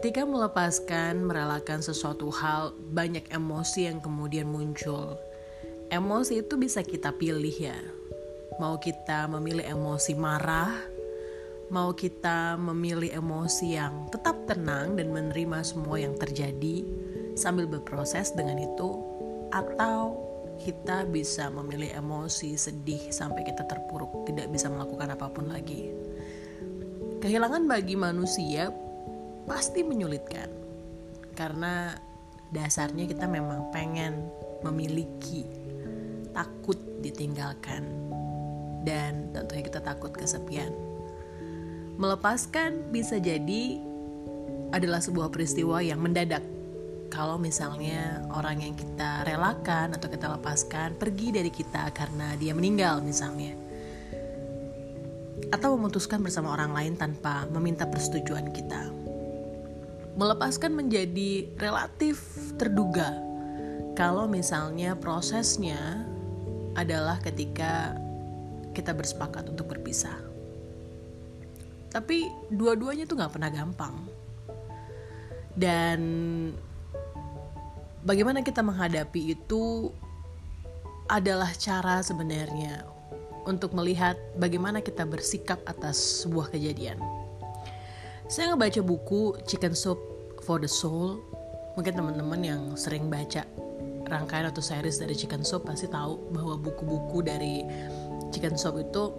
Ketika melepaskan, merelakan sesuatu hal, banyak emosi yang kemudian muncul. Emosi itu bisa kita pilih ya. Mau kita memilih emosi marah, mau kita memilih emosi yang tetap tenang dan menerima semua yang terjadi sambil berproses dengan itu, atau kita bisa memilih emosi sedih sampai kita terpuruk, tidak bisa melakukan apa pun lagi. Kehilangan bagi manusia pasti menyulitkan. Karena dasarnya kita memang pengen memiliki takut ditinggalkan. Dan tentunya kita takut kesepian. Melepaskan bisa jadi adalah sebuah peristiwa yang mendadak. Kalau misalnya orang yang kita relakan atau kita lepaskan pergi dari kita karena dia meninggal misalnya. Atau memutuskan bersama orang lain tanpa meminta persetujuan kita melepaskan menjadi relatif terduga kalau misalnya prosesnya adalah ketika kita bersepakat untuk berpisah. Tapi dua-duanya tuh gak pernah gampang. Dan bagaimana kita menghadapi itu adalah cara sebenarnya untuk melihat bagaimana kita bersikap atas sebuah kejadian. Saya ngebaca buku Chicken Soup for the Soul. Mungkin teman-teman yang sering baca rangkaian atau series dari Chicken Soup pasti tahu bahwa buku-buku dari Chicken Soup itu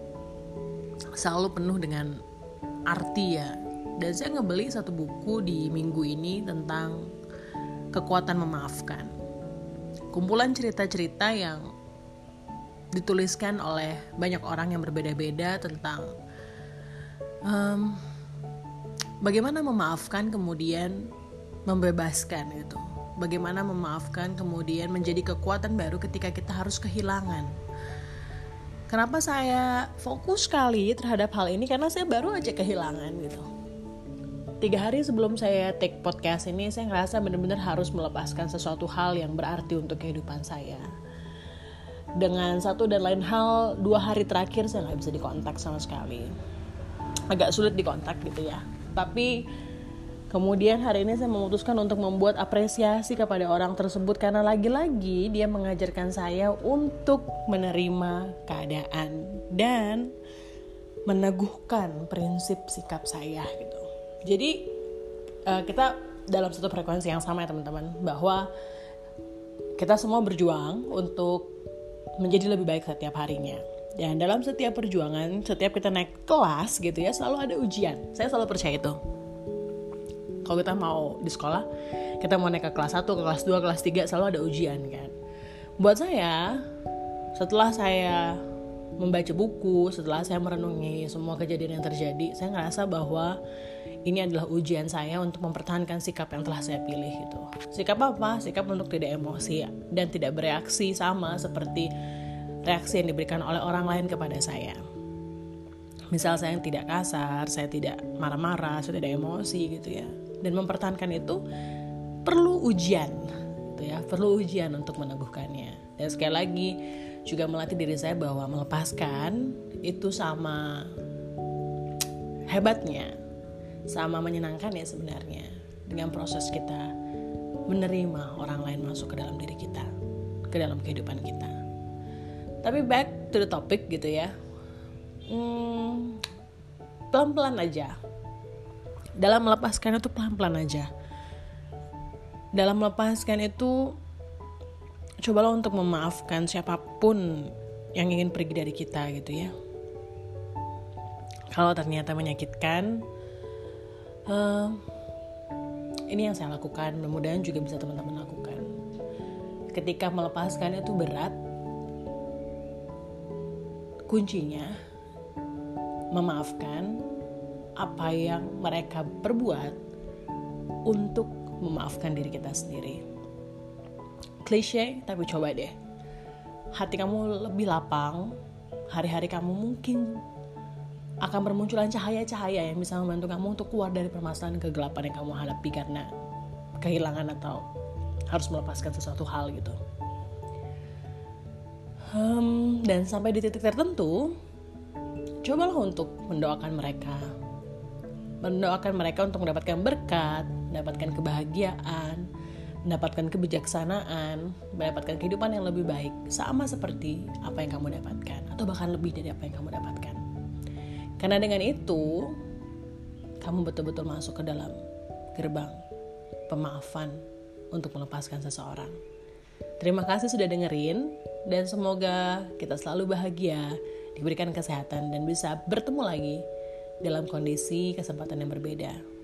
selalu penuh dengan arti ya. Dan saya ngebeli satu buku di minggu ini tentang kekuatan memaafkan. Kumpulan cerita-cerita yang dituliskan oleh banyak orang yang berbeda-beda tentang um, bagaimana memaafkan kemudian membebaskan gitu? Bagaimana memaafkan kemudian menjadi kekuatan baru ketika kita harus kehilangan? Kenapa saya fokus sekali terhadap hal ini? Karena saya baru aja kehilangan gitu. Tiga hari sebelum saya take podcast ini saya ngerasa benar-benar harus melepaskan sesuatu hal yang berarti untuk kehidupan saya. Dengan satu dan lain hal dua hari terakhir saya nggak bisa dikontak sama sekali agak sulit dikontak gitu ya tapi kemudian hari ini saya memutuskan untuk membuat apresiasi kepada orang tersebut karena lagi-lagi dia mengajarkan saya untuk menerima keadaan dan meneguhkan prinsip sikap saya gitu. Jadi uh, kita dalam satu frekuensi yang sama ya teman-teman bahwa kita semua berjuang untuk menjadi lebih baik setiap harinya. Dan dalam setiap perjuangan, setiap kita naik kelas gitu ya, selalu ada ujian. Saya selalu percaya itu. Kalau kita mau di sekolah, kita mau naik ke kelas 1, ke kelas 2, kelas 3, selalu ada ujian kan. Buat saya, setelah saya membaca buku, setelah saya merenungi semua kejadian yang terjadi, saya ngerasa bahwa ini adalah ujian saya untuk mempertahankan sikap yang telah saya pilih itu. Sikap apa? Sikap untuk tidak emosi dan tidak bereaksi sama seperti reaksi yang diberikan oleh orang lain kepada saya. Misal saya yang tidak kasar, saya tidak marah-marah, saya tidak emosi gitu ya. Dan mempertahankan itu perlu ujian, gitu ya, perlu ujian untuk meneguhkannya. Dan sekali lagi juga melatih diri saya bahwa melepaskan itu sama hebatnya, sama menyenangkan ya sebenarnya dengan proses kita menerima orang lain masuk ke dalam diri kita, ke dalam kehidupan kita. Tapi back to the topic gitu ya. Hmm, pelan-pelan aja. Dalam melepaskan itu pelan-pelan aja. Dalam melepaskan itu cobalah untuk memaafkan siapa pun yang ingin pergi dari kita gitu ya. Kalau ternyata menyakitkan, uh, ini yang saya lakukan. Mudah-mudahan juga bisa teman-teman lakukan. Ketika melepaskan itu berat, kuncinya memaafkan apa yang mereka perbuat untuk memaafkan diri kita sendiri. Klise, tapi coba deh. Hati kamu lebih lapang, hari-hari kamu mungkin akan bermunculan cahaya-cahaya yang bisa membantu kamu untuk keluar dari permasalahan kegelapan yang kamu hadapi karena kehilangan atau harus melepaskan sesuatu hal gitu um, dan sampai di titik tertentu cobalah untuk mendoakan mereka mendoakan mereka untuk mendapatkan berkat, mendapatkan kebahagiaan, mendapatkan kebijaksanaan, mendapatkan kehidupan yang lebih baik, sama seperti apa yang kamu dapatkan, atau bahkan lebih dari apa yang kamu dapatkan. Karena dengan itu, kamu betul-betul masuk ke dalam gerbang pemaafan untuk melepaskan seseorang. Terima kasih sudah dengerin, dan semoga kita selalu bahagia, diberikan kesehatan, dan bisa bertemu lagi dalam kondisi kesempatan yang berbeda.